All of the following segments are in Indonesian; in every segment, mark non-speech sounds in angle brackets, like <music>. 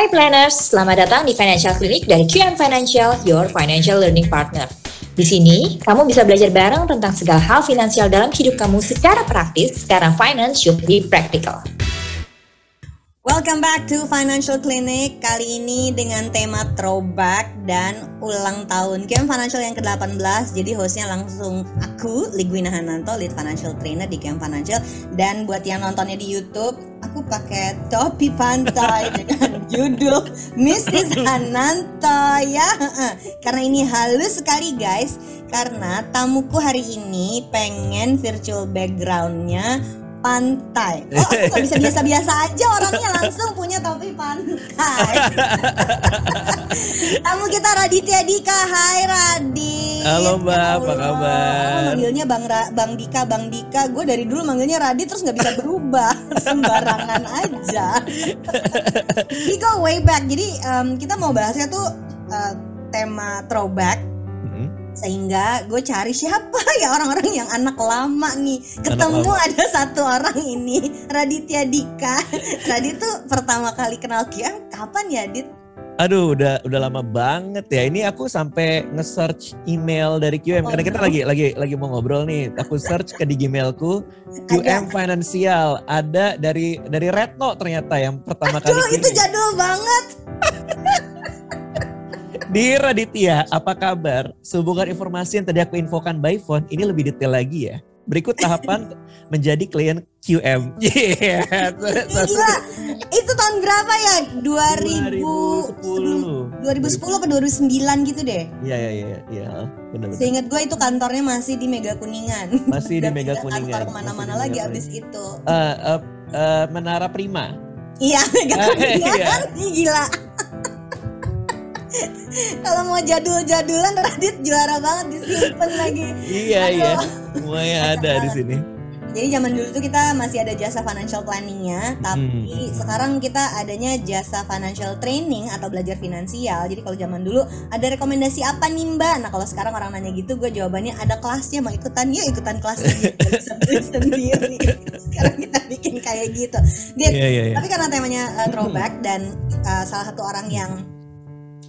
Hai planners, selamat datang di Financial Clinic dari QM Financial, your financial learning partner. Di sini, kamu bisa belajar bareng tentang segala hal finansial dalam hidup kamu secara praktis, karena finance should be practical. Welcome back to Financial Clinic. Kali ini dengan tema throwback dan ulang tahun. QM Financial yang ke-18 Jadi hostnya langsung aku, Ligwina Hananto, Lead Financial Trainer di QM Financial. Dan buat yang nontonnya di Youtube aku pakai topi pantai <laughs> dengan judul Mrs. Ananta ya. Karena ini halus sekali guys. Karena tamuku hari ini pengen virtual backgroundnya pantai. Oh, aku gak bisa biasa-biasa aja orangnya langsung punya topi pantai. <laughs> Tamu kita Raditya Dika. Hai Radit. Halo Mbak, ya apa kabar? Oh, manggilnya Bang Ra Bang Dika, Bang Dika. Gue dari dulu manggilnya Radit terus nggak bisa berubah. <laughs> Sembarangan aja. <laughs> We go way back. Jadi um, kita mau bahasnya tuh uh, tema throwback sehingga gue cari siapa <laughs> ya orang-orang yang anak lama nih ketemu lama. ada satu orang ini Raditya Dika <laughs> Radit tuh pertama kali kenal Kiam kapan ya Dit? Aduh, udah udah lama banget ya. Ini aku sampai nge-search email dari QM oh, karena kita no. lagi lagi lagi mau ngobrol nih. Aku search ke di Gmailku QM Financial ada dari dari Retno ternyata yang pertama Aduh, kali. itu jadul banget. <laughs> Di Raditya, apa kabar? Sehubungan informasi yang tadi aku infokan by phone, ini lebih detail lagi ya. Berikut tahapan <laughs> menjadi klien QM. <laughs> Yeah. Gila, itu tahun berapa ya? 2000, 2010. 2010 atau 2009 gitu deh. Iya, iya, iya. Ya, benar Seingat gue itu kantornya masih di Mega Kuningan. Masih di Mega Kuningan. Kantor ke mana-mana lagi abis itu. Uh, uh, uh, Menara Prima. Iya, Mega <laughs> Kuningan. iya. Gila. Kalau mau jadul-jadulan Radit juara banget disimpan lagi. Iya Aduh. iya. Semuanya ada di sini. Jadi zaman dulu tuh kita masih ada jasa financial planningnya, tapi hmm. sekarang kita adanya jasa financial training atau belajar finansial. Jadi kalau zaman dulu ada rekomendasi apa nih mbak? Nah kalau sekarang orang nanya gitu, gue jawabannya ada kelasnya, mau ikutan yuk ikutan kelasnya sendiri. sekarang kita bikin kayak gitu. Dia, yeah, yeah, yeah. Tapi karena temanya uh, throwback dan uh, salah satu orang yang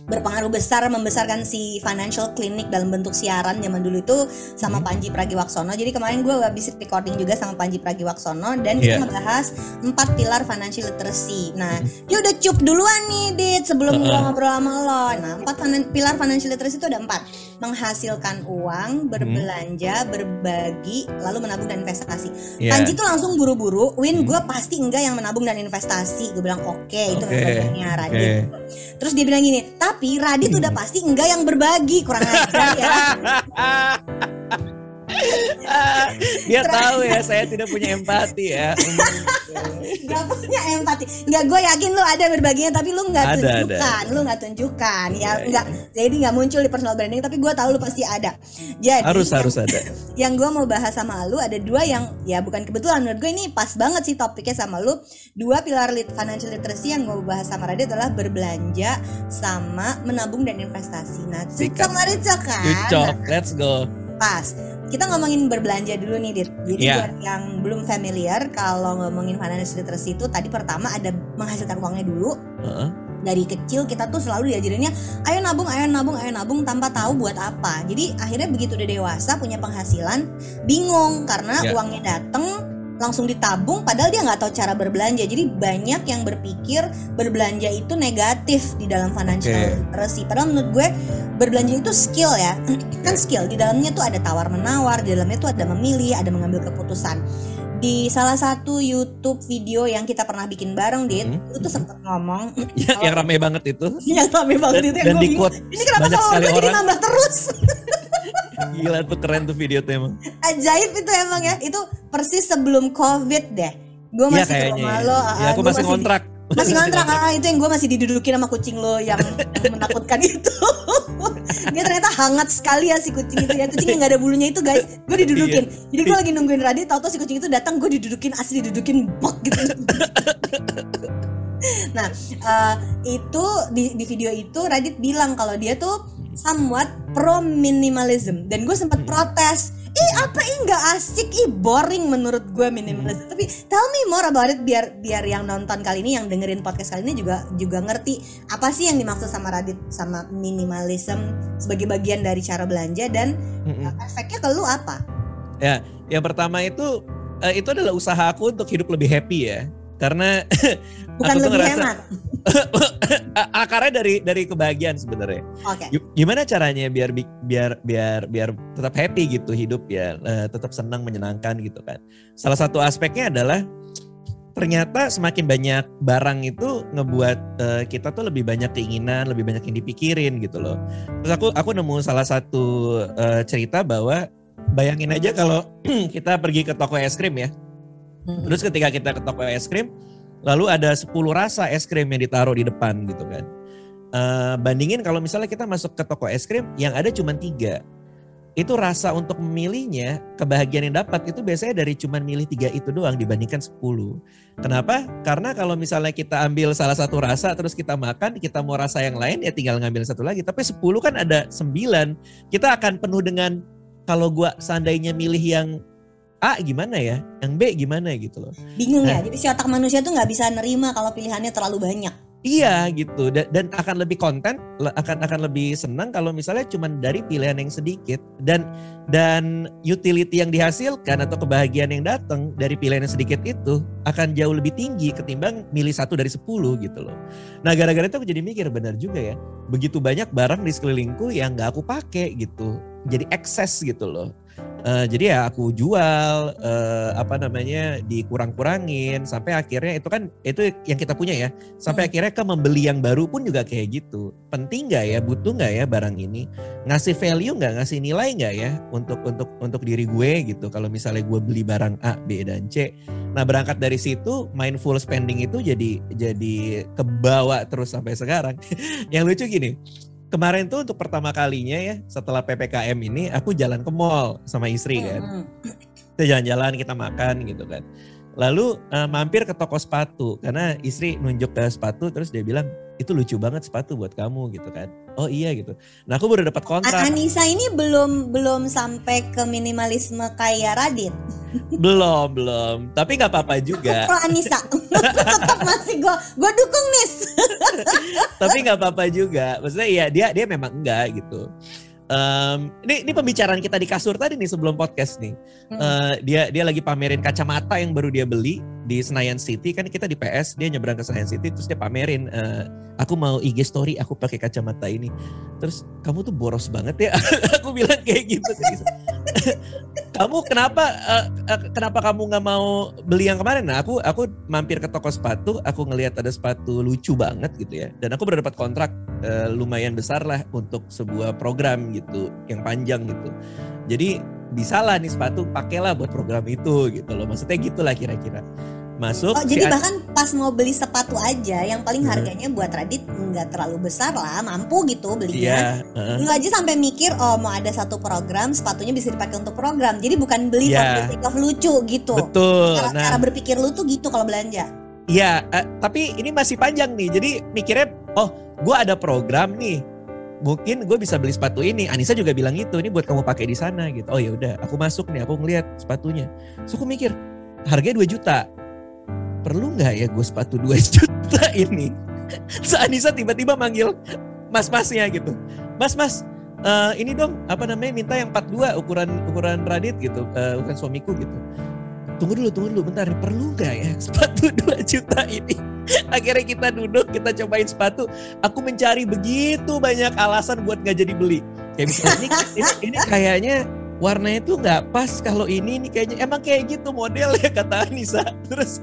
berpengaruh besar membesarkan si financial clinic dalam bentuk siaran zaman dulu itu sama hmm. Panji Pragiwaksono. Jadi kemarin gue habis recording juga sama Panji Pragiwaksono dan yeah. kita membahas empat pilar financial literacy. Nah, hmm. dia udah cup duluan nih, Dit, sebelum uh -uh. ngobrol sama lo. Nah, empat pilar financial literacy itu ada empat. Menghasilkan uang, berbelanja, hmm. berbagi, lalu menabung dan investasi. Yeah. Panji tuh langsung buru-buru, Win hmm. gue pasti enggak yang menabung dan investasi. Gue bilang oke, okay, itu okay. Radit. Okay. Terus dia bilang gini, tapi tapi Radit hmm. udah pasti enggak yang berbagi kurang ajar ya <laughs> <laughs> dia tahu ya saya tidak punya empati ya. Gak punya empati. Gak gue yakin lu ada berbaginya tapi lu nggak tunjukkan ada. lu nggak tunjukkan. Ya, ya nggak. ya. jadi nggak muncul di personal branding tapi gue tahu lu pasti ada. Jadi harus yang, harus ada. yang gue mau bahas sama lu ada dua yang ya bukan kebetulan. Menurut gue ini pas banget sih topiknya sama lu. Dua pilar lit financial literacy yang gue bahas sama Radit adalah berbelanja sama menabung dan investasi. Nah cocok nggak kan cocok let's go pas kita ngomongin berbelanja dulu nih Dit. Jadi yeah. buat yang belum familiar kalau ngomongin financial literacy itu tadi pertama ada menghasilkan uangnya dulu. Uh -huh. Dari kecil kita tuh selalu diajarinnya ayo nabung, ayo nabung, ayo nabung tanpa tahu buat apa. Jadi akhirnya begitu udah dewasa punya penghasilan bingung karena yeah. uangnya dateng langsung ditabung padahal dia nggak tahu cara berbelanja jadi banyak yang berpikir berbelanja itu negatif di dalam financial okay. literacy padahal menurut gue berbelanja itu skill ya <clears throat> kan skill di dalamnya tuh ada tawar menawar di dalamnya tuh ada memilih ada mengambil keputusan di salah satu YouTube video yang kita pernah bikin bareng, Dit, hmm. itu tuh sempet ngomong. <laughs> Ya, yang rame banget itu. yang rame banget itu. Dan di quote Ini kenapa kalau gue jadi nambah terus? <laughs> Gila tuh keren tuh video tuh emang. Ajaib itu emang ya. Itu persis sebelum COVID deh. Gue iya, masih ya, ke rumah lo. Ya, aku masih ngontrak. Masih ngontrak <laughs> ah itu yang gue masih didudukin sama kucing lo yang, yang menakutkan itu. <laughs> Dia ternyata hangat sekali ya si kucing itu ya. Kucing yang gak ada bulunya itu guys. Gue didudukin. Iya. Jadi gue lagi nungguin Radit, tau-tau si kucing itu datang gue didudukin asli didudukin bok gitu. <laughs> nah uh, itu di, di video itu Radit bilang kalau dia tuh somewhat pro minimalism dan gue sempat hmm. protes ih apa ih nggak asik? Ih boring menurut gue minimalis tapi tell me more about it biar biar yang nonton kali ini yang dengerin podcast kali ini juga juga ngerti. Apa sih yang dimaksud sama Radit sama minimalism sebagai bagian dari cara belanja dan uh, efeknya ke lu apa? Ya, yang pertama itu eh, itu adalah usaha aku untuk hidup lebih happy ya. Karena <laughs> bukan Aku tuh lebih ngerasa- hemat <laughs> akarnya dari dari kebahagiaan sebenarnya. oke Gi- Gimana caranya biar bi- biar biar biar tetap happy gitu hidup ya, eh, tetap senang menyenangkan gitu kan. Salah satu aspeknya adalah ternyata semakin banyak barang itu ngebuat eh, kita tuh lebih banyak keinginan, lebih banyak yang dipikirin gitu loh. Terus aku aku nemu salah satu eh, cerita bahwa bayangin aja kalau <clears throat> kita pergi ke toko es krim ya. Terus ketika kita ke toko es krim, lalu ada 10 rasa es krim yang ditaruh di depan gitu kan. Eh, bandingin kalau misalnya kita masuk ke toko es krim yang ada cuma tiga. Itu rasa untuk memilihnya, kebahagiaan yang dapat itu biasanya dari cuma milih tiga itu doang dibandingkan 10. Kenapa? Karena kalau misalnya kita ambil salah satu rasa terus kita makan, kita mau rasa yang lain ya tinggal ngambil satu lagi. Tapi 10 kan ada 9. Kita akan penuh dengan kalau gua seandainya milih yang A gimana ya, yang B gimana gitu loh. bingung ya Nah. jadi si otak manusia tuh nggak bisa nerima kalau pilihannya terlalu banyak Iya gitu dan, dan akan lebih konten akan akan lebih senang kalau misalnya cuma dari pilihan yang sedikit dan dan utility yang dihasilkan atau kebahagiaan yang datang dari pilihan yang sedikit itu akan jauh lebih tinggi ketimbang milih satu dari 10 gitu loh. Nah gara-gara itu aku jadi mikir benar juga ya begitu banyak barang di sekelilingku yang nggak aku pakai gitu jadi ekses gitu loh. Eh, jadi ya aku jual eh, apa namanya dikurang-kurangin sampai akhirnya itu kan itu yang kita punya ya. Sampai Hmm. akhirnya ke membeli yang baru pun juga kayak gitu. Penting nggak ya butuh nggak ya barang ini? Ngasih value nggak? Ngasih nilai nggak ya untuk untuk untuk diri gue gitu? Kalau misalnya gue beli barang A B dan C. Nah berangkat dari situ mindful spending itu jadi jadi kebawa terus sampai sekarang. <laughs> Yang lucu gini kemarin tuh untuk pertama kalinya ya setelah ppkm ini aku jalan ke mall sama istri kan. Kita jalan-jalan kita makan gitu kan. Lalu eh, mampir ke toko sepatu karena istri nunjuk ke sepatu terus dia bilang itu lucu banget sepatu buat kamu gitu kan. Oh iya gitu. Nah aku baru dapat kontrak. Anissa ini belum belum sampai ke minimalisme kayak Radit? Belum belum. Tapi nggak apa-apa juga. Pro Anissa? <laughs> Tetap masih gue gue dukung nis <laughs> tapi nggak apa-apa juga. Maksudnya iya dia dia memang enggak gitu. Em, ini ini pembicaraan kita di kasur tadi nih sebelum podcast nih. Eh, dia dia lagi pamerin kacamata yang baru dia beli di Senayan City kan kita di PS dia nyebrang ke Senayan City terus dia pamerin eh, aku mau IG story aku pakai kacamata ini. Terus kamu tuh boros banget ya. <laughs> Aku bilang kayak gitu. Kamu kenapa eh, eh, kenapa kamu nggak mau beli yang kemarin? Nah aku aku mampir ke toko sepatu aku ngelihat ada sepatu lucu banget gitu ya. Dan aku baru dapat kontrak eh, lumayan besar lah untuk sebuah program gitu yang panjang gitu. Jadi bisa lah nih sepatu pakailah buat program itu gitu loh maksudnya gitulah kira-kira masuk oh jadi An- bahkan pas mau beli sepatu aja yang paling Hmm. harganya buat Radit nggak terlalu besar lah mampu gitu belinya iya heeh. Lu aja sampai mikir oh mau ada satu program sepatunya bisa dipakai untuk program jadi bukan beli Iya. for lucu gitu betul cara, nah cara berpikir lu tuh gitu kalau belanja Iya, eh, tapi ini masih panjang nih. Jadi mikirnya, oh, gue ada program nih. Mungkin gue bisa beli sepatu ini. Anissa juga bilang itu. Ini buat kamu pakai di sana gitu. Oh ya udah, aku masuk nih. Aku ngeliat sepatunya. So aku mikir, harganya 2 juta. Perlu nggak ya gue sepatu 2 <laughs> juta ini? So Anissa tiba-tiba manggil mas-masnya gitu. Mas, mas, eh, ini dong apa namanya minta yang 42 ukuran ukuran Radit gitu, eh, ukuran suamiku gitu tunggu dulu, tunggu dulu, bentar. Perlu nggak ya sepatu <laughs> 2 juta ini? Akhirnya kita duduk, kita cobain sepatu. Aku mencari begitu banyak alasan buat nggak jadi beli. Kayak misalnya ini, ini, ini kayaknya warnanya tuh nggak pas kalau ini ini kayaknya emang kayak gitu modelnya <laughs> kata Anissa. Terus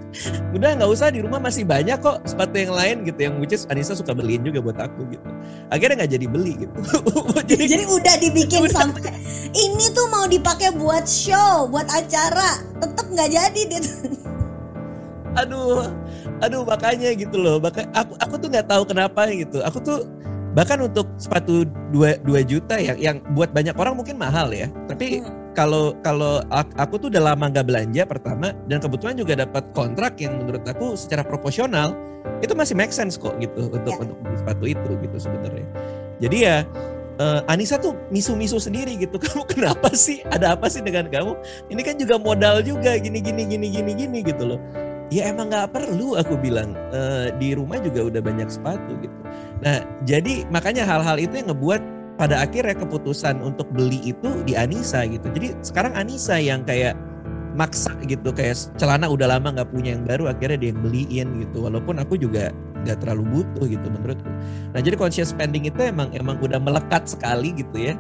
udah nggak usah di rumah masih banyak kok sepatu yang lain gitu yang which is Anissa suka beliin juga buat aku gitu. Akhirnya nggak jadi beli gitu. <laughs> Jadi jadi udah dibikin Udah. sampai ini tuh mau dipakai buat show buat acara tetap nggak jadi dia aduh aduh makanya gitu loh. Maka aku aku tuh nggak tahu kenapa gitu. Aku tuh bahkan untuk sepatu 2 2 juta yang yang buat banyak orang mungkin mahal ya tapi kalau kalau ak- aku tuh udah lama nggak belanja pertama dan kebetulan juga dapat kontrak yang menurut aku secara proporsional itu masih make sense kok gitu untuk Ya. untuk beli sepatu itu gitu sebenarnya jadi ya uh, Anissa tuh misu-misu sendiri gitu. <laughs> Kamu kenapa sih? Ada apa sih dengan kamu? Ini kan juga modal juga gini gini gini gini gini gitu loh. Ya emang nggak perlu aku bilang uh, di rumah juga udah banyak sepatu gitu. Nah jadi makanya hal-hal itu yang ngebuat pada akhirnya keputusan untuk beli itu di Anissa gitu. Jadi sekarang Anissa yang kayak maksa gitu kayak celana udah lama nggak punya yang baru akhirnya dia yang beliin gitu. Walaupun aku juga nggak terlalu butuh gitu menurutku. Nah jadi conscious spending itu emang emang udah melekat sekali gitu ya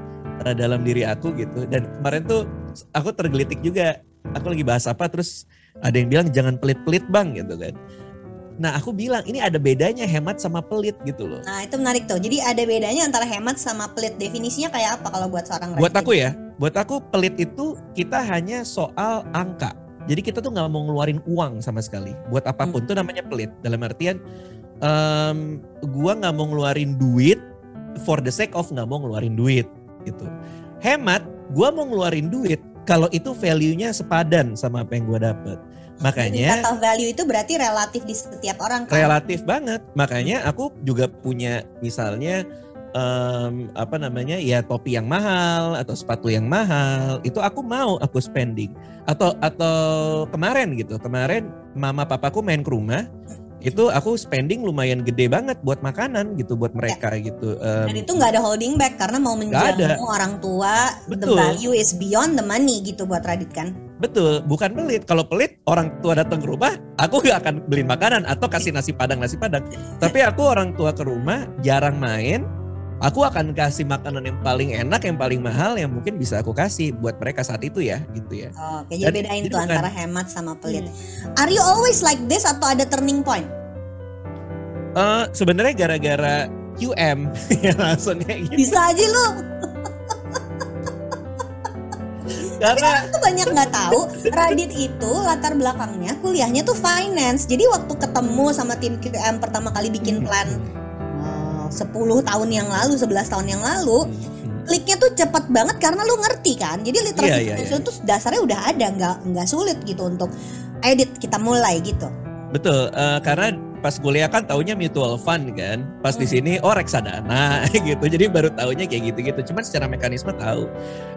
eh, dalam diri aku gitu. Dan kemarin tuh aku tergelitik juga. Aku lagi bahas apa terus ada yang bilang jangan pelit-pelit bang gitu kan Nah aku bilang ini ada bedanya hemat sama pelit gitu loh. Nah itu menarik tuh. Jadi ada bedanya antara hemat sama pelit. Definisinya kayak apa kalau buat seorang Buat aku ya, buat aku pelit itu kita hanya soal angka. Jadi kita tuh nggak mau ngeluarin uang sama sekali. Buat apa pun hmm. tuh namanya pelit. Dalam artian, um, gua nggak mau ngeluarin duit for the sake of nggak mau ngeluarin duit gitu. Hemat, gua mau ngeluarin duit kalau itu value-nya sepadan sama apa yang gua dapet. Makanya kata value itu berarti relatif di setiap orang kan? Relatif banget. Makanya aku juga punya misalnya um, apa namanya ya topi yang mahal atau sepatu yang mahal itu aku mau aku spending atau atau kemarin gitu kemarin mama papaku main ke rumah itu aku spending lumayan gede banget buat makanan gitu buat mereka ya. gitu. Um, Dan itu nggak ada holding back karena mau menjamu orang tua. Betul. The value is beyond the money gitu buat Radit kan. Betul, bukan pelit. Kalau pelit, orang tua datang ke rumah, aku gak akan beli makanan atau kasih nasi padang nasi padang. Tapi aku orang tua ke rumah jarang main, aku akan kasih makanan yang paling enak, yang paling mahal, yang mungkin bisa aku kasih buat mereka saat itu ya, gitu ya. Oke, jadi bedain tuh antara hemat sama pelit. Hmm. Are you always like this atau ada turning point? Uh, Sebenarnya gara-gara QM <laughs> ya langsung kayak gitu. Bisa aja lu. Karena Tapi tuh banyak nggak tahu Radit itu latar belakangnya kuliahnya tuh finance. Jadi waktu ketemu sama tim QM pertama kali bikin hmm. plan 10 tahun yang lalu, 11 tahun yang lalu, hmm. kliknya tuh cepet banget karena lu ngerti kan. Jadi literasi yeah, yeah, yeah. itu dasarnya udah ada, nggak nggak sulit gitu untuk edit kita mulai gitu. Betul, uh, karena pas kuliah kan taunya mutual fund kan. Pas di sini oh reksadana <laughs> gitu. Jadi baru taunya kayak gitu-gitu. Cuman secara mekanisme tahu.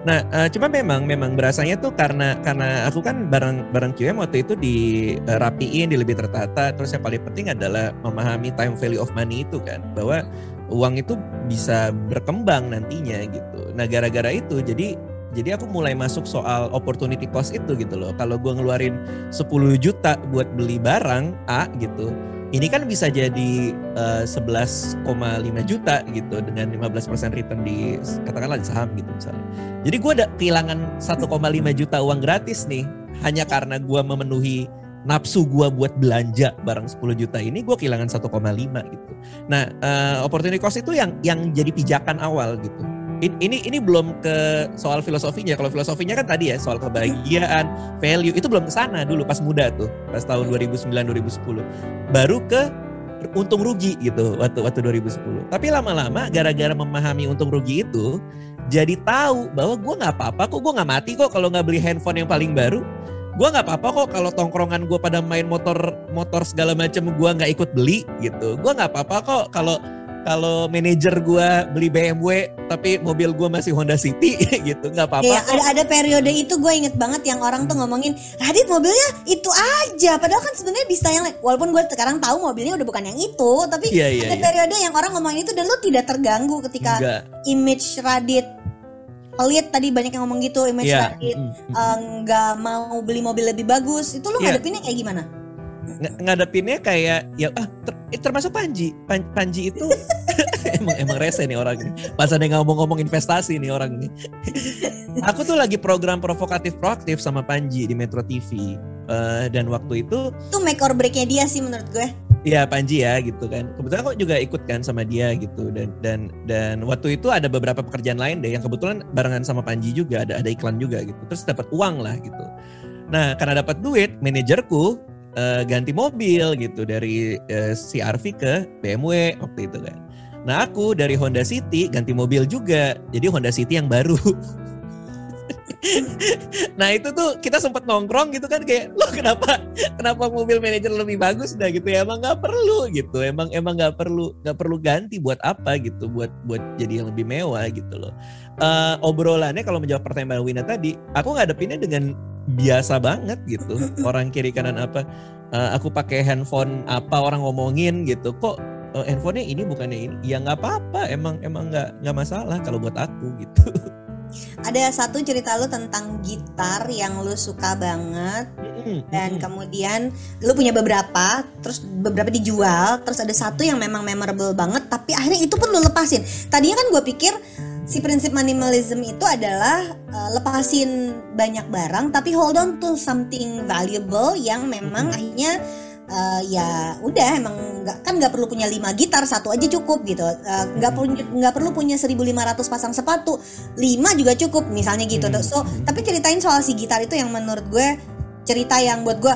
Nah, uh, cuma memang memang berasanya tuh karena karena aku kan bareng bareng QM waktu itu dirapiin, di lebih tertata. Terus yang paling penting adalah memahami time value of money itu kan. Bahwa uang itu bisa berkembang nantinya gitu. Nah, gara-gara itu jadi jadi aku mulai masuk soal opportunity cost itu gitu loh. Kalau gue ngeluarin 10 juta buat beli barang A gitu, ini kan bisa jadi uh, eh, 11,5 juta gitu dengan 15% return di katakanlah di saham gitu misalnya. Jadi gue ada kehilangan 1,5 juta uang gratis nih hanya karena gue memenuhi nafsu gue buat belanja barang 10 juta ini gue kehilangan 1,5 gitu. Nah, uh, opportunity cost itu yang yang jadi pijakan awal gitu ini ini belum ke soal filosofinya. Kalau filosofinya kan tadi ya soal kebahagiaan, value itu belum ke sana dulu pas muda tuh, pas tahun 2009 2010. Baru ke untung rugi gitu waktu waktu 2010. Tapi lama-lama gara-gara memahami untung rugi itu jadi tahu bahwa gue nggak apa-apa kok gue nggak mati kok kalau nggak beli handphone yang paling baru gue nggak apa-apa kok kalau tongkrongan gue pada main motor motor segala macam gue nggak ikut beli gitu gue nggak apa-apa kok kalau kalau manajer gue beli BMW tapi mobil gue masih Honda City <laughs> gitu nggak apa-apa. Iya ada ada periode itu gue inget banget yang orang tuh ngomongin Radit mobilnya itu aja padahal kan sebenarnya bisa yang walaupun gue sekarang tahu mobilnya udah bukan yang itu tapi iya, iya, ada iya. periode yang orang ngomongin itu dan lu tidak terganggu ketika Enggak. image Radit pelit tadi banyak yang ngomong gitu image yeah. Radit eh, nggak mm, uh, mau beli mobil lebih bagus itu lu yeah. ngadepinnya kayak gimana? Ng ngadepinnya kayak ya ah ter, eh, termasuk Panji Pan, Panji itu <laughs> emang emang rese nih orang ini pas ada ngomong-ngomong investasi nih orang ini <laughs> aku tuh lagi program provokatif proaktif sama Panji di Metro TV uh, dan waktu itu tuh make or breaknya dia sih menurut gue Iya Panji ya gitu kan. Kebetulan kok juga ikut kan sama dia gitu dan dan dan waktu itu ada beberapa pekerjaan lain deh yang kebetulan barengan sama Panji juga ada ada iklan juga gitu. Terus dapat uang lah gitu. Nah karena dapat duit manajerku uh, ganti mobil gitu dari uh, eh, CRV ke BMW waktu itu kan. Nah aku dari Honda City ganti mobil juga, jadi Honda City yang baru. <laughs> nah itu tuh kita sempat nongkrong gitu kan kayak lo kenapa kenapa mobil manajer lebih bagus dah? Gitu ya. Emang nggak perlu gitu. Emang emang nggak perlu nggak perlu ganti buat apa gitu buat buat jadi yang lebih mewah gitu loh. Uh, obrolannya kalau menjawab pertanyaan Wina tadi aku ngadepinnya dengan biasa banget gitu. Orang kiri kanan apa uh, aku pakai handphone apa orang ngomongin gitu. Kok uh, handphonenya ini bukannya ini? Ya nggak apa-apa emang emang nggak nggak masalah kalau buat aku gitu <laughs> ada satu cerita lu tentang gitar yang lu suka banget. Dan kemudian lu punya beberapa terus beberapa dijual terus ada satu yang memang memorable banget tapi akhirnya itu pun lu lepasin. Tadinya kan gue pikir si prinsip minimalism itu adalah uh, lepasin banyak barang tapi hold on to something valuable yang memang akhirnya uh, ya udah emang nggak kan nggak perlu punya lima gitar satu aja cukup gitu. Eh, nggak uh, punya nggak perlu punya 1500 pasang sepatu lima juga cukup misalnya gitu. Hmm. so tapi ceritain soal si gitar itu yang menurut gue cerita yang buat gue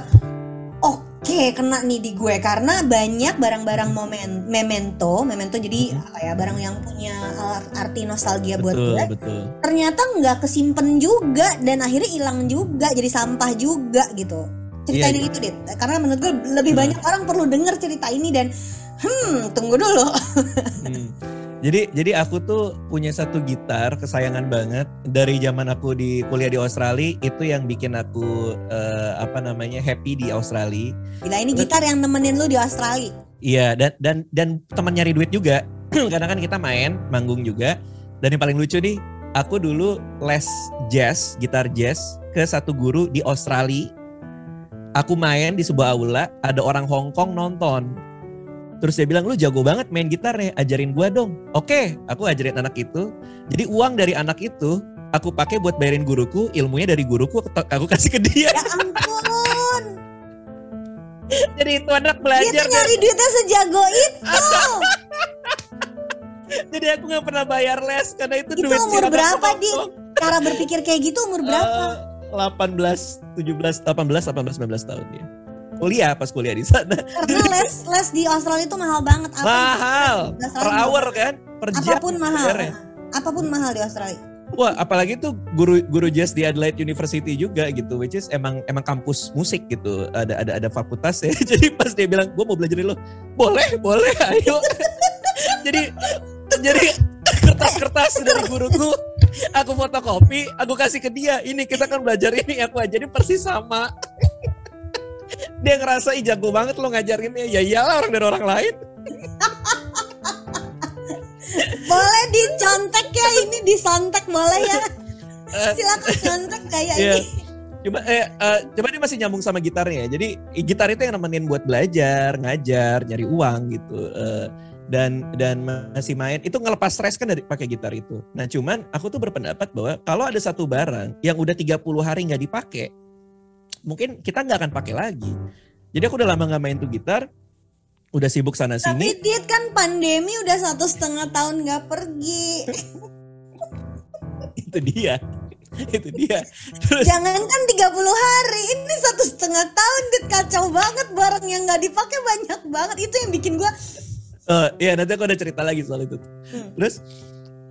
oke okay, kena nih di gue. Karena banyak barang-barang momen memento memento jadi apa ya barang yang punya arti nostalgia buat gue betul. ternyata nggak kesimpan juga dan akhirnya hilang juga jadi sampah juga gitu ceritain iya, itu deh. Karena menurut gue lebih hmm. banyak orang perlu dengar cerita ini dan hmm tunggu dulu. Hmm. jadi jadi aku tuh punya satu gitar kesayangan banget. Dari zaman aku di kuliah di Australia itu yang bikin aku uh, apa namanya happy di Australia. Gila ini gitar yang nemenin lu di Australia. Iya dan dan dan teman nyari duit juga. <clears throat> Karena kan kita main manggung juga. Dan yang paling lucu nih aku dulu les jazz gitar jazz ke satu guru di Australia aku main di sebuah aula, ada orang Hong Kong nonton. Terus dia bilang, lu jago banget main gitar nih, ajarin gua dong. Oke, aku ajarin anak itu. Jadi uang dari anak itu, aku pakai buat bayarin guruku, ilmunya dari guruku aku kasih ke dia. Ya ampun. Jadi itu anak belajar. Dia tuh nyari duitnya sejago itu. <laughs> Jadi aku gak pernah bayar les karena itu, itu duit umur berapa di? Cara berpikir kayak gitu umur berapa? Uh, 18, 17, 18, 18, 19 tahun ya. Kuliah pas kuliah di sana. Karena les les di Australia itu mahal banget. Apa mahal. Per hour kan? Per jam. Apa pun mahal. Ya. Apa pun mahal di Australia. Wah, apalagi tuh guru guru jazz di Adelaide University juga gitu, which is emang emang kampus musik gitu, ada ada ada fakultas ya. <laughs> Jadi pas dia bilang, gue mau belajar lo, boleh boleh, ayo. <laughs> jadi jadi <laughs> kertas-kertas dari guruku aku fotokopi aku kasih ke dia ini kita kan belajar ini aku ajarin persis sama. <laughs> Dia ngerasa ih jago banget lo ngajarinnya. Ya iyalah orang dari orang lain. <laughs> Boleh dicontek ya ini disantek boleh ya? <laughs> Eh, silakan contek kayak yeah. ini? Coba eh uh, coba dia masih nyambung sama gitarnya jadi gitar itu yang nemenin buat belajar ngajar nyari uang gitu. Uh, dan dan masih main itu ngelepas stres kan dari pakai gitar itu. Nah cuman aku tuh berpendapat bahwa kalau ada satu barang yang udah 30 hari nggak dipakai, mungkin kita nggak akan pakai lagi. Jadi aku udah lama nggak main tuh gitar, udah sibuk sana sini. Tapi Dit kan pandemi udah satu setengah tahun nggak pergi. <laughs> itu dia itu dia Terus, jangan kan 30 hari ini satu setengah tahun dit kacau banget barang yang nggak dipakai banyak banget itu yang bikin gue uh, ya nanti aku ada cerita lagi soal itu. Hmm. Terus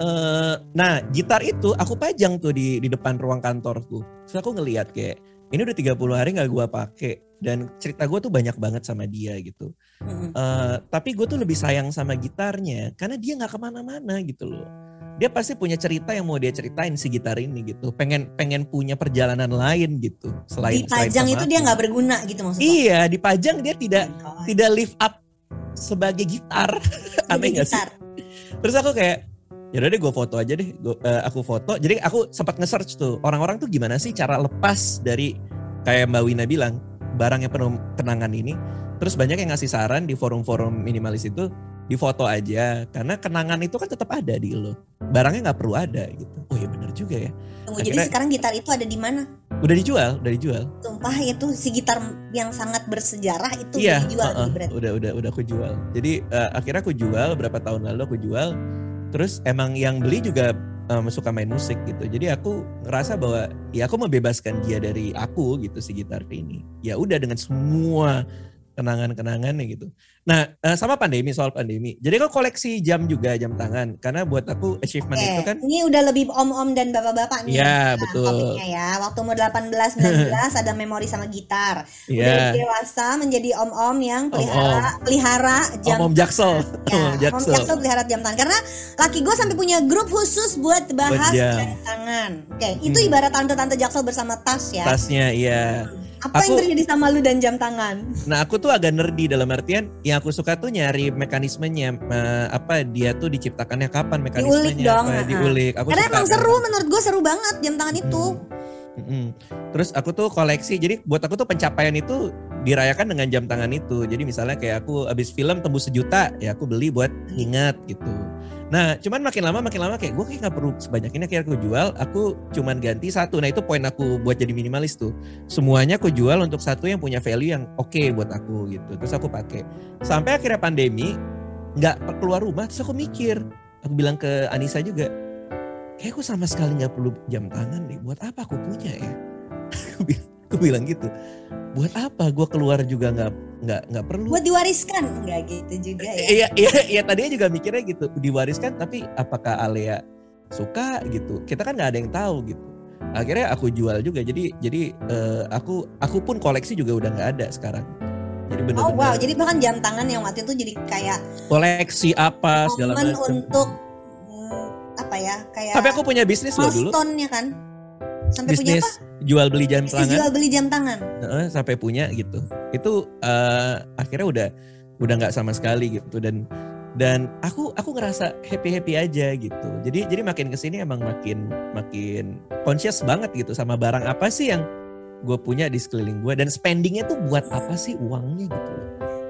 uh, nah gitar itu aku pajang tuh di di depan ruang kantorku. Terus aku ngeliat kayak ini udah 30 hari nggak gue pakai dan cerita gue tuh banyak banget sama dia gitu. Hmm. Uh, tapi gue tuh lebih sayang sama gitarnya karena dia nggak ke mana-mana gitu loh. Dia pasti punya cerita yang mau dia ceritain si gitar ini gitu. Pengen pengen punya perjalanan lain gitu selain dipajang selain itu dia nggak berguna gitu maksudnya. Iya, dipajang dia tidak oh. tidak live up sebagai gitar. <laughs> Aneh gak sih? terus aku kayak ya udah deh gue foto aja deh. Gua, uh, aku foto. Jadi aku sempat nge-search tuh orang-orang tuh gimana sih cara lepas dari kayak Mbak Wina bilang barang yang penuh kenangan ini. Terus banyak yang ngasih saran di forum-forum minimalis itu di foto aja. Karena kenangan itu kan tetap ada di lo. Barangnya nggak perlu ada gitu. Oh ya benar juga ya. Tunggu, Akhirnya, jadi sekarang gitar itu ada di mana? Udah dijual udah dijual. Sumpah itu si gitar yang sangat bersejarah itu iya, udah dijual uh, uh, udah udah udah aku jual. Jadi uh, akhirnya aku jual berapa tahun lalu aku jual. Terus emang yang beli juga um, suka main musik gitu. Jadi aku ngerasa bahwa ya aku membebaskan dia dari aku gitu si gitar ini. Ya udah dengan semua kenangan-kenangan nih gitu. Nah, uh, sama pandemi soal pandemi. Jadi kau koleksi jam juga jam tangan karena buat aku achievement Oke, itu kan Ini udah lebih om-om dan bapak-bapak nih. Iya, Nah, betul. Topiknya ya. Waktu umur 18 19 ada memori sama gitar. Udah Iya. dewasa menjadi om-om yang pelihara pelihara jam Om-om Jaksel. <laughs> Ya, Om Om Jaksel. Pelihara jam tangan karena laki gue sampai punya grup khusus buat bahas jam. jam tangan. Oke, itu Hmm. ibarat tante-tante Jaksel bersama tas ya. Tasnya iya. Apa yang Aku- terjadi sama lu dan jam tangan? Nah aku tuh agak nerdy dalam artian yang aku suka tuh nyari mekanismenya apa dia tuh diciptakannya kapan mekanismenya Diulik dong, apa diulik. Aku Karena suka emang kan. seru menurut gue seru banget jam tangan itu. Mm-mm. Terus aku tuh koleksi, jadi buat aku tuh pencapaian itu dirayakan dengan jam tangan itu. Jadi misalnya kayak aku abis film tembus sejuta, ya aku beli buat ingat gitu. Nah cuman makin lama makin lama kayak gue kayak gak perlu sebanyak ini akhirnya aku jual, aku cuman ganti satu. Nah itu poin aku buat jadi minimalis tuh. Semuanya aku jual untuk satu yang punya value yang oke buat aku gitu. Terus aku pakai. Sampai akhirnya pandemi, nggak keluar rumah, terus aku mikir. Aku bilang ke Anissa juga, kayak aku sama sekali nggak perlu jam tangan nih. Buat apa aku punya ya? <laughs> aku bilang gitu. Buat apa? Gue keluar juga nggak nggak nggak perlu. Buat diwariskan enggak gitu juga ya. Iya iya iya tadinya juga mikirnya gitu diwariskan tapi apakah Alea suka gitu? Kita kan nggak ada yang tahu gitu. Akhirnya aku jual juga jadi jadi eh, aku aku pun koleksi juga udah nggak ada sekarang. Jadi Oh benar-benar wow, jadi bahkan jam tangan yang waktu itu jadi kayak koleksi apa segala macam. untuk hmm, apa ya? Kayak Tapi aku punya bisnis loh dulu. kan. Sampai punya Bisnis apa? Jual beli jam tangan. jual beli jam tangan. Heeh, sampai punya gitu itu eh, akhirnya udah udah nggak sama sekali gitu dan dan aku aku ngerasa happy happy aja gitu jadi jadi makin ke sini emang makin makin conscious banget gitu sama barang apa sih yang gue punya di sekeliling gue dan spendingnya tuh buat apa sih uangnya gitu.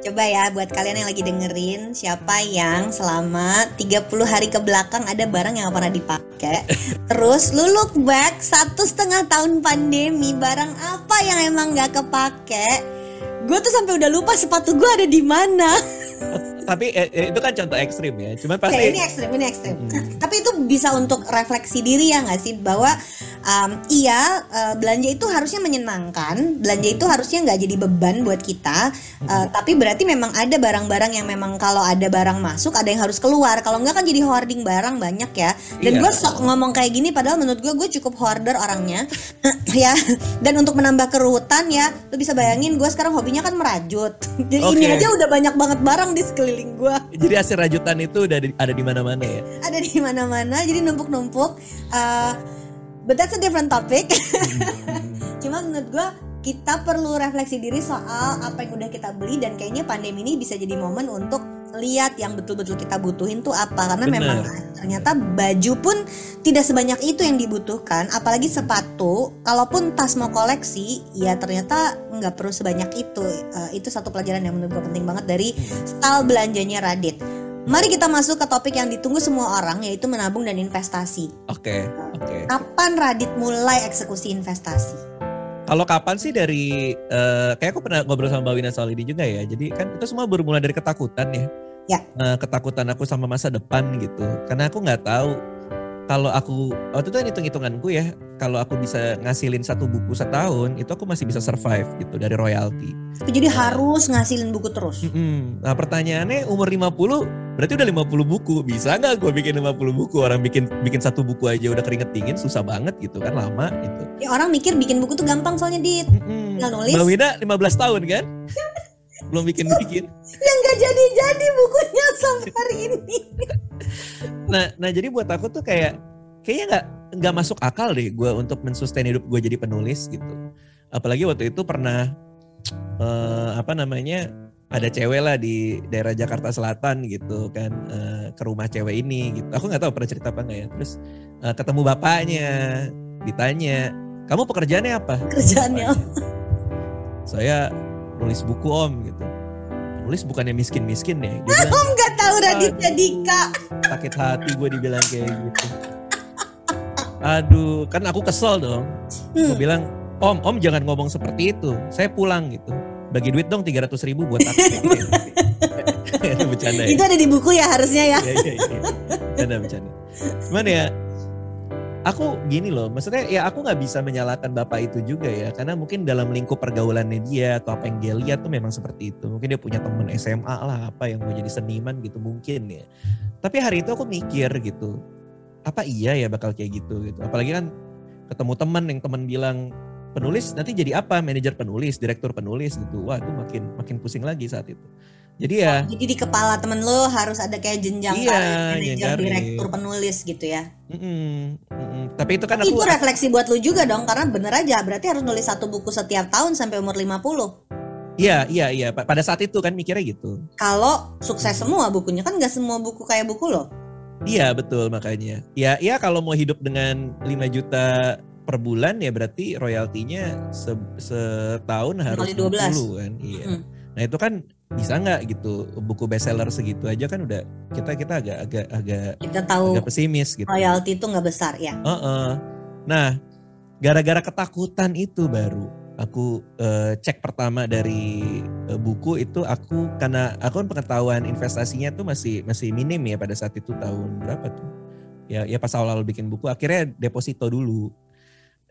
Coba ya buat kalian yang lagi dengerin siapa yang selama 30 hari ke belakang ada barang yang pernah dipakai. Terus lu look back satu setengah tahun pandemi barang apa yang emang gak kepake? Gue tuh sampai udah lupa sepatu gue ada di mana. <laughs> tapi eh, eh, itu kan contoh ekstrim ya cuman pasti ini ekstrim, ini ekstrim. Hmm. Tapi itu bisa untuk refleksi diri ya nggak sih bahwa um, iya uh, belanja itu harusnya menyenangkan, belanja itu harusnya nggak jadi beban buat kita. Uh, tapi berarti memang ada barang-barang yang memang kalau ada barang masuk ada yang harus keluar. Kalau nggak kan jadi hoarding barang banyak ya. Dan Iya. gue sok ngomong kayak gini padahal menurut gue gue cukup hoarder orangnya <laughs> ya. Dan untuk menambah keruhutan ya, lu bisa bayangin gue sekarang hobinya kan merajut. <laughs> Jadi ini Oke. aja udah banyak banget barang di sekeliling gue jadi hasil rajutan itu udah di- ada di mana-mana ya ada di mana-mana jadi numpuk-numpuk Uh, but that's a different topic <laughs> cuma menurut gua kita perlu refleksi diri soal apa yang udah kita beli dan kayaknya pandemi ini bisa jadi momen untuk lihat yang betul-betul kita butuhin tuh apa karena Bener. memang ternyata baju pun tidak sebanyak itu yang dibutuhkan apalagi sepatu kalaupun tas mau koleksi ya ternyata nggak perlu sebanyak itu Uh, itu satu pelajaran yang menurut gue penting banget dari style belanjanya Radit Mari kita masuk ke topik yang ditunggu semua orang yaitu menabung dan investasi. oke oke Kapan Radit mulai eksekusi investasi? Kalau kapan sih dari eh, kayak aku pernah ngobrol sama Mbak Wina soal ini juga ya. Jadi kan itu semua bermula dari ketakutan ya. Ya. Eh, ketakutan aku sama masa depan gitu. Karena aku nggak tahu kalau aku waktu itu kan hitung-hitunganku ya, kalau aku bisa ngasilin satu buku setahun, itu aku masih bisa survive gitu dari royalti. Jadi harus ngasilin buku terus. Mm-mm. Nah pertanyaannya umur 50 berarti udah 50 buku. Bisa nggak gue bikin 50 buku? Orang bikin bikin satu buku aja udah keringet dingin susah banget gitu kan lama gitu. Ya, orang mikir bikin buku tuh gampang soalnya. Mm-mm. Tinggal nulis. Mbak Wina 15 tahun kan? <laughs> Belum bikin-bikin. <laughs> Yang gak jadi-jadi bukunya sampai hari ini. Nah, nah jadi buat aku tuh kayak kayaknya nggak nggak masuk akal deh gue untuk mensustain hidup gue jadi penulis gitu. Apalagi waktu itu pernah eh, apa namanya ada cewek lah di daerah Jakarta Selatan gitu kan eh, ke rumah cewek ini gitu. Aku nggak tahu pernah cerita apa nggak ya. Terus eh, ketemu bapaknya, ditanya kamu pekerjaannya apa? Kerjaannya. Saya nulis buku om gitu. Nulis bukannya miskin-miskin ya. Dia <laughs> bilang, Gak tahu Raditnya Dika. sakit hati gue dibilang kayak gitu. Aduh, kan aku kesel dong. Gue Hmm. bilang, Om, Om jangan ngomong seperti itu. Saya pulang gitu. Bagi duit dong 300 ribu buat taksi. <laughs> Itu <laughs> bercanda ya. Itu ada di buku ya harusnya ya. Iya, iya, iya. Bercanda, bercanda. Cuman ya, aku gini loh, maksudnya ya aku nggak bisa menyalahkan bapak itu juga ya, karena mungkin dalam lingkup pergaulannya dia atau apa yang dia lihat tuh memang seperti itu. Mungkin dia punya temen SMA lah apa yang mau jadi seniman gitu mungkin ya. Tapi hari itu aku mikir gitu, apa iya ya bakal kayak gitu gitu. Apalagi kan ketemu teman yang teman bilang penulis nanti jadi apa manajer penulis direktur penulis gitu wah itu makin makin pusing lagi saat itu jadi ya oh, jadi di kepala temen lo harus ada kayak jenjang iya, manajer direktur penulis gitu ya mm -mm, mm -mm. tapi itu kan tapi aku itu refleksi buat lo juga dong karena bener aja berarti harus nulis satu buku setiap tahun sampai umur 50 Iya, iya, iya. Pada saat itu kan mikirnya gitu. Kalau sukses semua bukunya kan nggak semua buku kayak buku lo. Iya betul makanya. Ya, ya kalau mau hidup dengan 5 juta per bulan ya berarti royaltinya se setahun harus Kali 12 60 kan. Iya. Hmm. Nah itu kan bisa nggak gitu buku bestseller segitu aja kan udah kita kita agak agak agak kita tahu agak pesimis gitu. royalti itu nggak besar ya. Uh -uh. Nah gara-gara ketakutan itu baru aku uh, cek pertama dari uh, buku itu aku karena aku kan pengetahuan investasinya tuh masih masih minim ya pada saat itu tahun berapa tuh ya ya pas awal-awal bikin buku akhirnya deposito dulu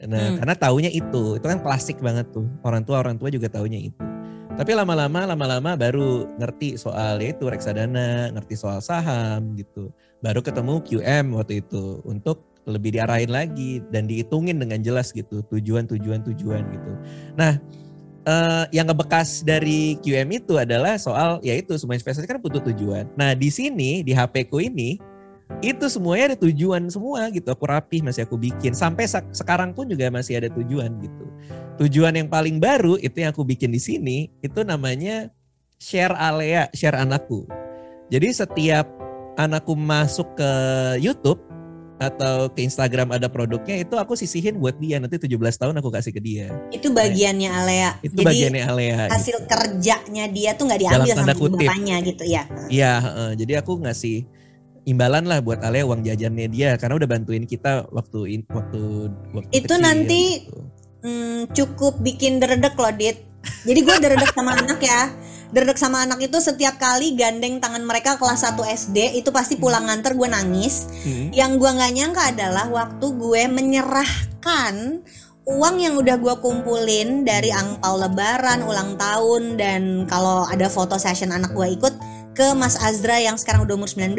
Nah, hmm. karena taunya itu, itu kan klasik banget tuh. Orang tua orang tua juga taunya itu. Tapi lama-lama lama-lama baru ngerti soal itu reksadana, ngerti soal saham gitu. Baru ketemu QM waktu itu untuk lebih diarahin lagi dan dihitungin dengan jelas gitu tujuan-tujuan tujuan gitu. Nah, uh, yang ngebekas dari QM itu adalah soal yaitu semua investasi kan butuh tujuan. Nah, di sini di HP ku ini itu semuanya ada tujuan semua gitu aku rapih masih aku bikin sampai sekarang pun juga masih ada tujuan gitu tujuan yang paling baru itu yang aku bikin di sini itu namanya share alea share anakku jadi setiap anakku masuk ke YouTube atau ke Instagram ada produknya itu aku sisihin buat dia nanti 17 tahun aku kasih ke dia. Itu bagiannya Alea. Itu Jadi, bagiannya Alea. Hasil gitu. kerjanya dia tuh nggak diambil sama bapaknya gitu ya. Iya, uh, jadi aku ngasih imbalan lah buat Ale uang jajannya dia karena udah bantuin kita waktu in, waktu waktu itu kecil, nanti gitu. hmm, cukup bikin deredek loh dit jadi gue deredek sama <laughs> anak ya deredek sama anak itu setiap kali gandeng tangan mereka kelas 1 SD itu pasti pulang nganter gue nangis hmm. yang gue nggak nyangka adalah waktu gue menyerahkan uang yang udah gue kumpulin dari angpau lebaran ulang tahun dan kalau ada foto session anak gue ikut ke Mas Azra yang sekarang udah umur 19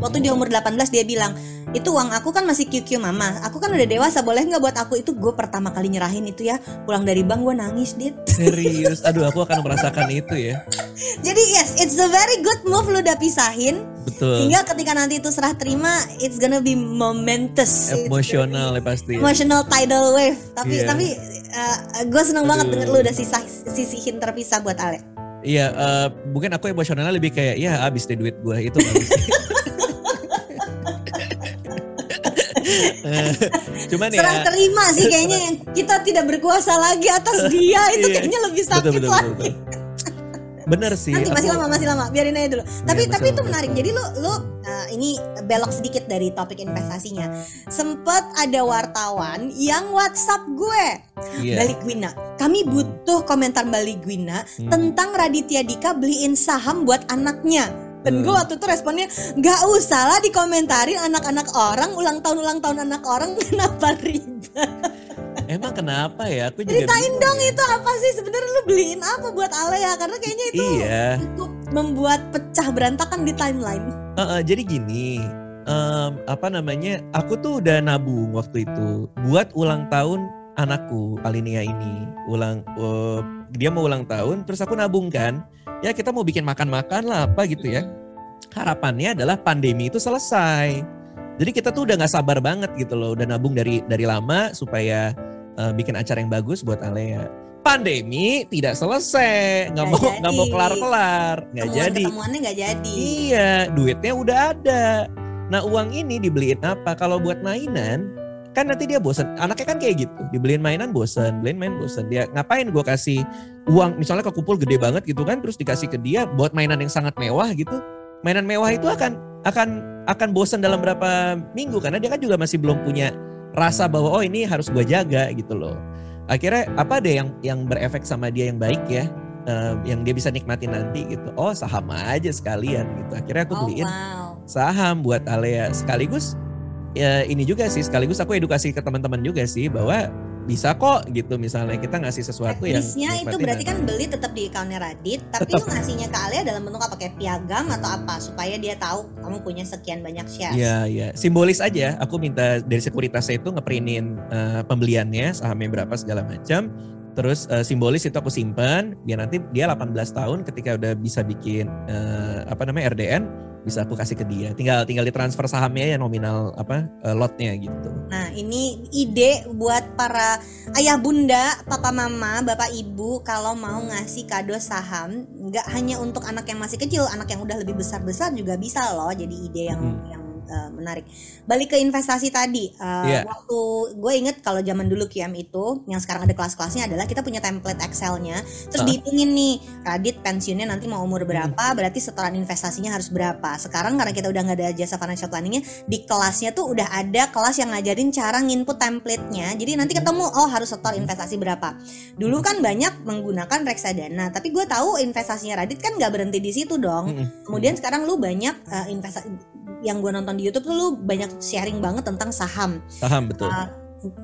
waktu dia umur 18 dia bilang itu uang aku kan masih QQ mama. Aku kan udah dewasa boleh nggak buat aku? Itu gue pertama kali nyerahin itu ya. Pulang dari bank gue nangis dit. Serius? Aduh aku akan merasakan itu ya. <laughs> Jadi yes it's a very good move lu udah pisahin. Betul. Sehingga ketika nanti itu serah terima it's gonna be momentous. Emosional ya pasti emotional tidal wave. Tapi yeah. tapi uh, gue seneng aduh. banget denger lu udah sisa sisihin terpisah buat Alek Iya, uh, mungkin aku emosionalnya lebih kayak ya habis deh duit gue itu. <laughs> Cuman Serah ya. terima sih kayaknya yang kita tidak berkuasa lagi atas dia itu iya. kayaknya lebih sakit betul, betul, lagi. Betul, betul. Bener sih. Nanti masih aku, lama, masih lama. Biarin aja dulu. Iya, tapi tapi itu menarik. Jadi lu lu uh, ini belok sedikit dari topik investasinya. Sempet ada wartawan yang WhatsApp gue. Yeah. Balik Gwina. Kami butuh komentar Balik Gwina hmm. tentang Raditya Dika beliin saham buat anaknya. Dan gue waktu itu responnya nggak usah lah dikomentarin anak-anak orang ulang tahun ulang tahun anak orang <laughs> kenapa ribet. Emang kenapa ya? Aku juga Ceritain dong ya. itu apa sih sebenarnya lu beliin apa buat Ale ya? Karena kayaknya itu iya. cukup membuat pecah berantakan di timeline. Uh, uh, jadi gini, um, apa namanya? Aku tuh udah nabung waktu itu buat ulang tahun anakku Alinia ini. Ulang uh, dia mau ulang tahun, terus aku nabung kan. Ya kita mau bikin makan-makan lah apa gitu ya. Harapannya adalah pandemi itu selesai. Jadi kita tuh udah nggak sabar banget gitu loh, udah nabung dari dari lama supaya uh, bikin acara yang bagus buat Alea. Pandemi tidak selesai, nggak mau nggak mau kelar kelar, nggak jadi. Ketemuannya nggak jadi. Iya, duitnya udah ada. Nah uang ini dibeliin apa? Kalau buat mainan, kan nanti dia bosen. Anaknya kan kayak gitu, dibeliin mainan bosen, beliin main bosen. Dia ngapain gue kasih uang, misalnya kekumpul gede banget gitu kan, terus dikasih ke dia buat mainan yang sangat mewah gitu. Mainan mewah itu akan akan akan bosen dalam berapa minggu karena dia kan juga masih belum punya rasa bahwa oh ini harus gue jaga gitu loh. Akhirnya apa deh yang yang berefek sama dia yang baik ya, um, yang dia bisa nikmati nanti gitu. Oh saham aja sekalian gitu. Akhirnya aku oh, beliin oh, wow. saham buat Alea sekaligus ya ini juga sih sekaligus aku edukasi ke teman-teman juga sih bahwa bisa kok gitu misalnya kita ngasih sesuatu yang Checklistnya itu berarti kan beli tetap di accountnya Radit, tapi Tetap. lu ngasihnya ke Alia dalam bentuk apa kayak piagam atau apa supaya dia tahu kamu punya sekian banyak shares. Iya, iya. Simbolis aja. Aku minta dari sekuritasnya itu ngeprintin eh, pembeliannya, sahamnya berapa segala macam. Terus eh, simbolis itu aku simpan biar nanti dia 18 tahun ketika udah bisa bikin eh, apa namanya RDN bisa aku kasih ke dia. Tinggal tinggal ditransfer sahamnya ya nominal apa eh, lotnya gitu. Nah, ini ide buat para ayah bunda, papa mama, bapak ibu kalau mau ngasih kado saham, nggak hanya untuk anak yang masih kecil, anak yang udah lebih besar-besar juga bisa loh. Jadi ide yang Hmm. yang uh, menarik. Balik ke investasi tadi, uh, Iya. waktu gue inget kalau zaman dulu QM itu, yang sekarang ada kelas-kelasnya adalah kita punya template Excel-nya, terus Ah. dihitungin nih, Radit pensiunnya nanti mau umur berapa, Hmm. berarti setoran investasinya harus berapa. Sekarang karena kita udah nggak ada jasa financial planningnya, di kelasnya tuh udah ada kelas yang ngajarin cara nginput template-nya. Jadi nanti ketemu oh harus setor investasi berapa. Dulu kan banyak menggunakan reksadana, tapi gue tahu investasinya Radit kan nggak berhenti di situ dong. Mm-mm. Kemudian sekarang lu banyak uh, investasi yang gue nonton di YouTube tuh lu banyak sharing banget tentang saham. Saham betul. Uh,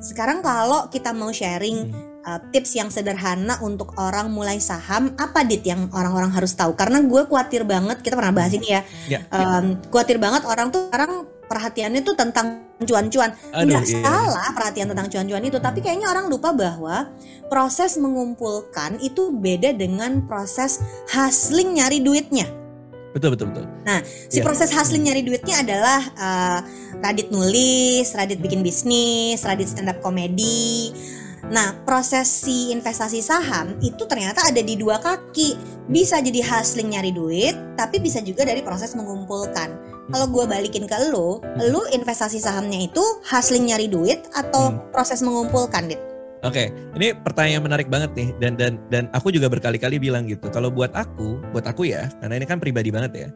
sekarang kalau kita mau sharing Hmm. uh, tips yang sederhana untuk orang mulai saham, apa dit yang orang-orang harus tahu? Karena gue khawatir banget, kita pernah bahas ini ya. Ya. Um, khawatir banget orang tuh sekarang perhatiannya tuh tentang cuan-cuan. Aduh, Nggak iya. salah perhatian tentang cuan-cuan itu, tapi kayaknya orang lupa bahwa proses mengumpulkan itu beda dengan proses hustling nyari duitnya. Betul betul betul. Si Iya. proses hustling nyari duitnya adalah uh, Radit nulis, Radit bikin bisnis, Radit stand up komedi. Nah, proses si investasi saham itu ternyata ada di dua kaki. Bisa jadi hustling nyari duit, tapi bisa juga dari proses mengumpulkan. Kalau gue balikin ke lu, lu investasi sahamnya itu hustling nyari duit atau Hmm. proses mengumpulkan, Dit? Oke, ini pertanyaan menarik banget nih dan dan dan aku juga berkali-kali bilang gitu. Kalau buat aku, buat aku ya, karena ini kan pribadi banget ya.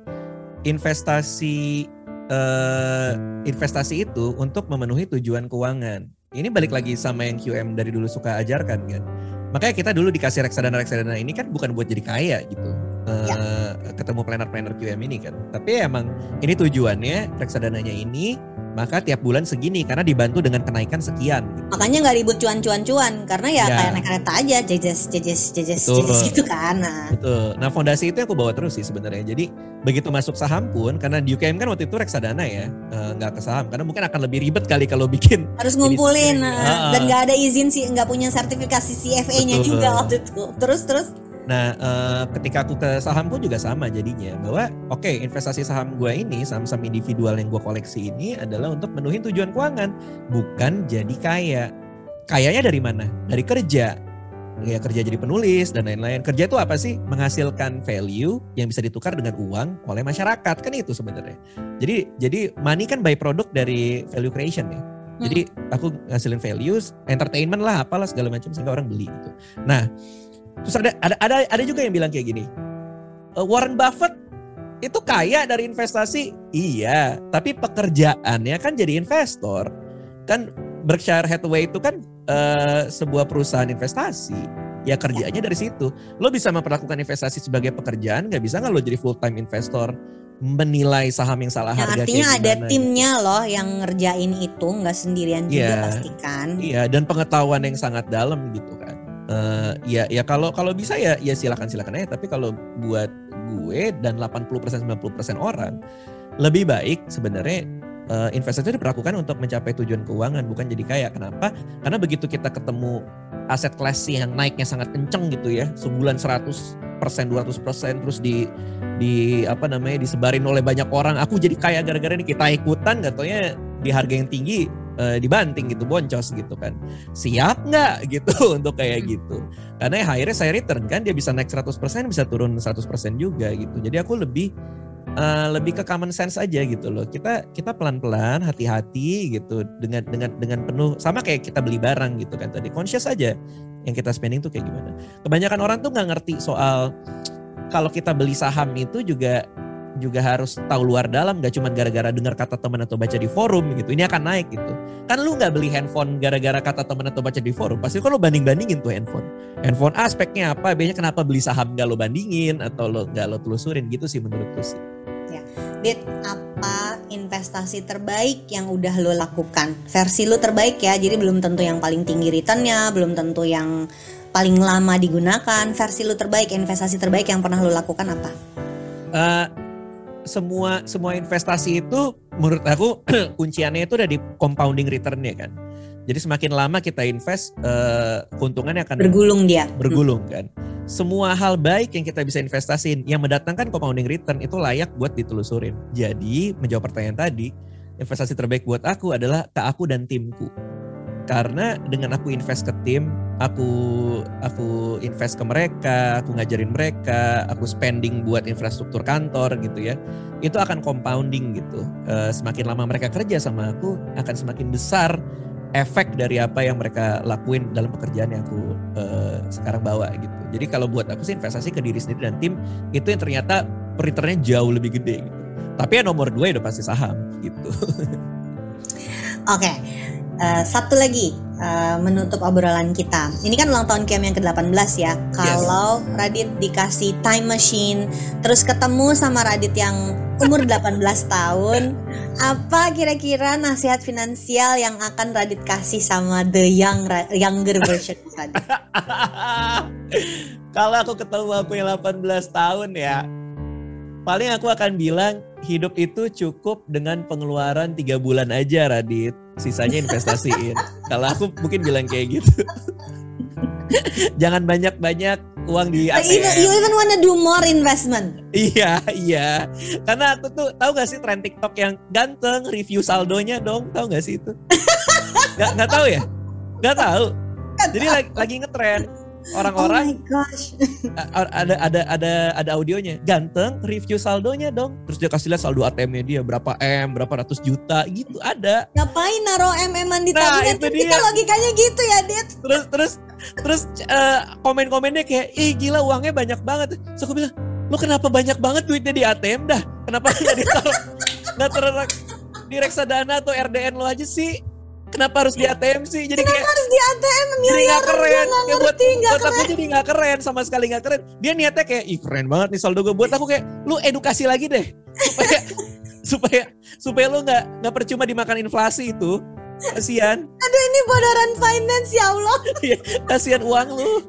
Investasi eh, investasi itu untuk memenuhi tujuan keuangan. Ini balik lagi sama yang QM dari dulu suka ajarkan kan. Makanya kita dulu dikasih reksadana-reksadana ini kan bukan buat jadi kaya gitu. Eh, ketemu planner-planner QM ini kan. Tapi emang ini tujuannya reksadananya ini maka tiap bulan segini karena dibantu dengan kenaikan sekian. Makanya nggak ribut cuan-cuan-cuan karena ya, Ya. kayak naik kereta aja, jejes jejes jejes Betul. jejes gitu kan. Nah, Betul. Nah fondasi itu yang aku bawa terus sih sebenarnya. Jadi begitu masuk saham pun, karena di UKM kan waktu itu reksadana ya, eh, nggak ke saham. Karena mungkin akan lebih ribet kali kalau bikin. harus ngumpulin ah, dan nggak ada izin sih nggak punya sertifikasi CFA-nya juga waktu itu terus terus Nah eh, ketika aku ke saham pun juga sama jadinya. Bahwa oke investasi saham gue ini, saham-saham individual yang gue koleksi ini adalah untuk menuhin tujuan keuangan. Bukan jadi kaya. Kayanya dari mana? Dari kerja. Ya kerja jadi penulis dan lain-lain. Kerja itu apa sih? Menghasilkan value yang bisa ditukar dengan uang oleh masyarakat. Kan itu sebenarnya. Jadi jadi money kan by product dari value creation ya. Jadi aku ngasilin values, entertainment lah, apalah segala macam sehingga orang beli gitu. Nah, terus ada ada ada ada juga yang bilang kayak gini. "Eh, Warren Buffett itu kaya dari investasi, iya, tapi pekerjaannya kan jadi investor. Kan Berkshire Hathaway itu kan eh, sebuah perusahaan investasi. Ya kerjanya dari situ. Lo bisa memperlakukan investasi sebagai pekerjaan, nggak bisa nggak lo jadi full time investor menilai saham yang salah yang harga artinya kayak ada timnya loh yang ngerjain itu nggak sendirian juga Iya. pastikan Iya, dan pengetahuan yang sangat dalam gitu kan. Eh ya ya kalau kalau bisa ya ya silakan silakan aja, tapi kalau buat gue dan 80% 90% orang lebih baik sebenarnya eh, investasi itu diperlakukan untuk mencapai tujuan keuangan bukan jadi kaya. Kenapa? Karena begitu kita ketemu aset kelas yang naiknya sangat kenceng gitu ya, sebulan 100 persen 200 persen terus di di apa namanya disebarin oleh banyak orang aku jadi kaya gara-gara ini kita ikutan gak taunya di harga yang tinggi eh, dibanting gitu boncos gitu kan. Siap nggak <laughs> gitu untuk kayak gitu. Karena ya akhirnya saya return kan dia bisa naik 100% bisa turun 100% juga gitu. Jadi aku lebih eh, lebih ke common sense aja gitu loh. Kita kita pelan-pelan hati-hati gitu dengan dengan dengan penuh. Sama kayak kita beli barang gitu kan tadi. Conscious aja yang kita spending tuh kayak gimana. Kebanyakan orang tuh nggak ngerti soal kalau kita beli saham itu juga juga harus tahu luar dalam gak cuma gara-gara dengar kata teman atau baca di forum gitu ini akan naik gitu kan lu nggak beli handphone gara-gara kata teman atau baca di forum pasti kan lu banding bandingin tuh handphone handphone A speknya apa biasanya kenapa beli saham gak lo bandingin atau lo gak lo telusurin gitu sih menurutku sih Dit apa investasi terbaik yang udah lo lakukan? Versi lo terbaik ya, jadi belum tentu yang paling tinggi returnnya, belum tentu yang paling lama digunakan. Versi lo terbaik, investasi terbaik yang pernah lo lakukan apa? Uh, semua semua investasi itu menurut aku <clears throat> kunciannya itu ada di compounding returnnya kan. Jadi semakin lama kita invest, uh, keuntungannya akan bergulung dia. Bergulung kan. Semua hal baik yang kita bisa investasiin yang mendatangkan compounding return itu layak buat ditelusurin. Jadi menjawab pertanyaan tadi, investasi terbaik buat aku adalah ke aku dan timku. Karena dengan aku invest ke tim, aku aku invest ke mereka, aku ngajarin mereka, aku spending buat infrastruktur kantor gitu ya. Itu akan compounding gitu. Uh, semakin lama mereka kerja sama aku, akan semakin besar efek dari apa yang mereka lakuin dalam pekerjaan yang aku uh, sekarang bawa gitu. Jadi kalau buat aku sih investasi ke diri sendiri dan tim itu yang ternyata returnnya jauh lebih gede gitu. Tapi ya nomor dua ya udah pasti saham gitu. <laughs> Oke, okay. Uh, eh, satu lagi uh, menutup obrolan kita. Ini kan ulang tahun Kiam yang ke-18 ya. Kalau yes. Radit dikasih time machine, terus ketemu sama Radit yang umur 18 tahun, apa kira-kira nasihat finansial yang akan Radit kasih sama the young younger version Radit? <laughs> Kalau aku ketemu aku yang 18 tahun ya, paling aku akan bilang hidup itu cukup dengan pengeluaran tiga bulan aja Radit, sisanya investasiin. <laughs> Kalau aku mungkin bilang kayak gitu. Jangan banyak-banyak uang di ATM. Even, you even wanna do more investment. Iya, iya. Karena aku tuh tahu gak sih tren TikTok yang ganteng review saldonya dong, tahu gak sih itu? <laughs> gak, gak tahu ya? Gak tahu. Jadi lagi, lagi ngetren orang-orang oh gosh. <laughs> ada ada ada ada audionya. Ganteng review saldonya dong. Terus dia kasih lihat saldo ATM-nya dia berapa m berapa ratus juta gitu ada. Ngapain naro m eman di nah, tabungan? kan kita logikanya gitu ya Dit. Terus terus terus uh, komen-komennya kayak ih gila uangnya banyak banget. So aku bilang lo kenapa banyak banget duitnya di ATM dah? Kenapa nggak ditaruh nggak taruh di reksadana atau RDN lo aja sih Kenapa harus di ATM sih? Jadi Kenapa kayak, harus di ATM jadi gak keren. Gak kayak buat, gak buat keren. aku jadi gak keren sama sekali gak keren. Dia niatnya kayak ih keren banget nih saldo gue. Buat aku kayak lu edukasi lagi deh <laughs> supaya supaya supaya lu nggak nggak percuma dimakan inflasi itu. Kasian. Aduh ini bodoran finance ya Allah. <laughs> Iya, kasian uang lu.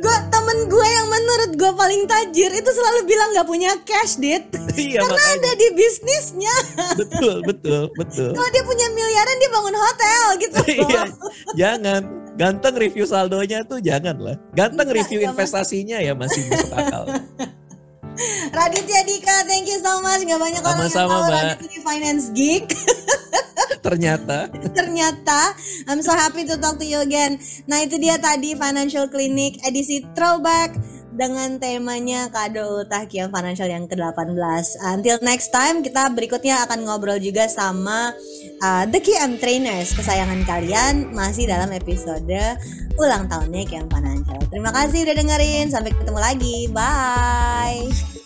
gue temen gue yang menurut gue paling tajir itu selalu bilang nggak punya cash, dit. Iya, Karena makanya. ada di bisnisnya. Betul, betul, betul. Kalau dia punya miliaran dia bangun hotel gitu. <laughs> iya, jangan. Ganteng review saldonya tuh jangan lah. Ganteng review investasinya ya masih masuk akal. Raditya Dika, thank you so much. Gak banyak orang Sama-sama, yang tahu Radit ini finance geek. <laughs> Ternyata. Ternyata. I'm so happy to talk to you again. Nah itu dia tadi Financial Clinic edisi throwback dengan temanya kado ultah Kiam Financial yang ke-18. Until next time, kita berikutnya akan ngobrol juga sama uh, The KM Trainers kesayangan kalian masih dalam episode ulang tahunnya Kiam Financial. Terima kasih udah dengerin, sampai ketemu lagi. Bye.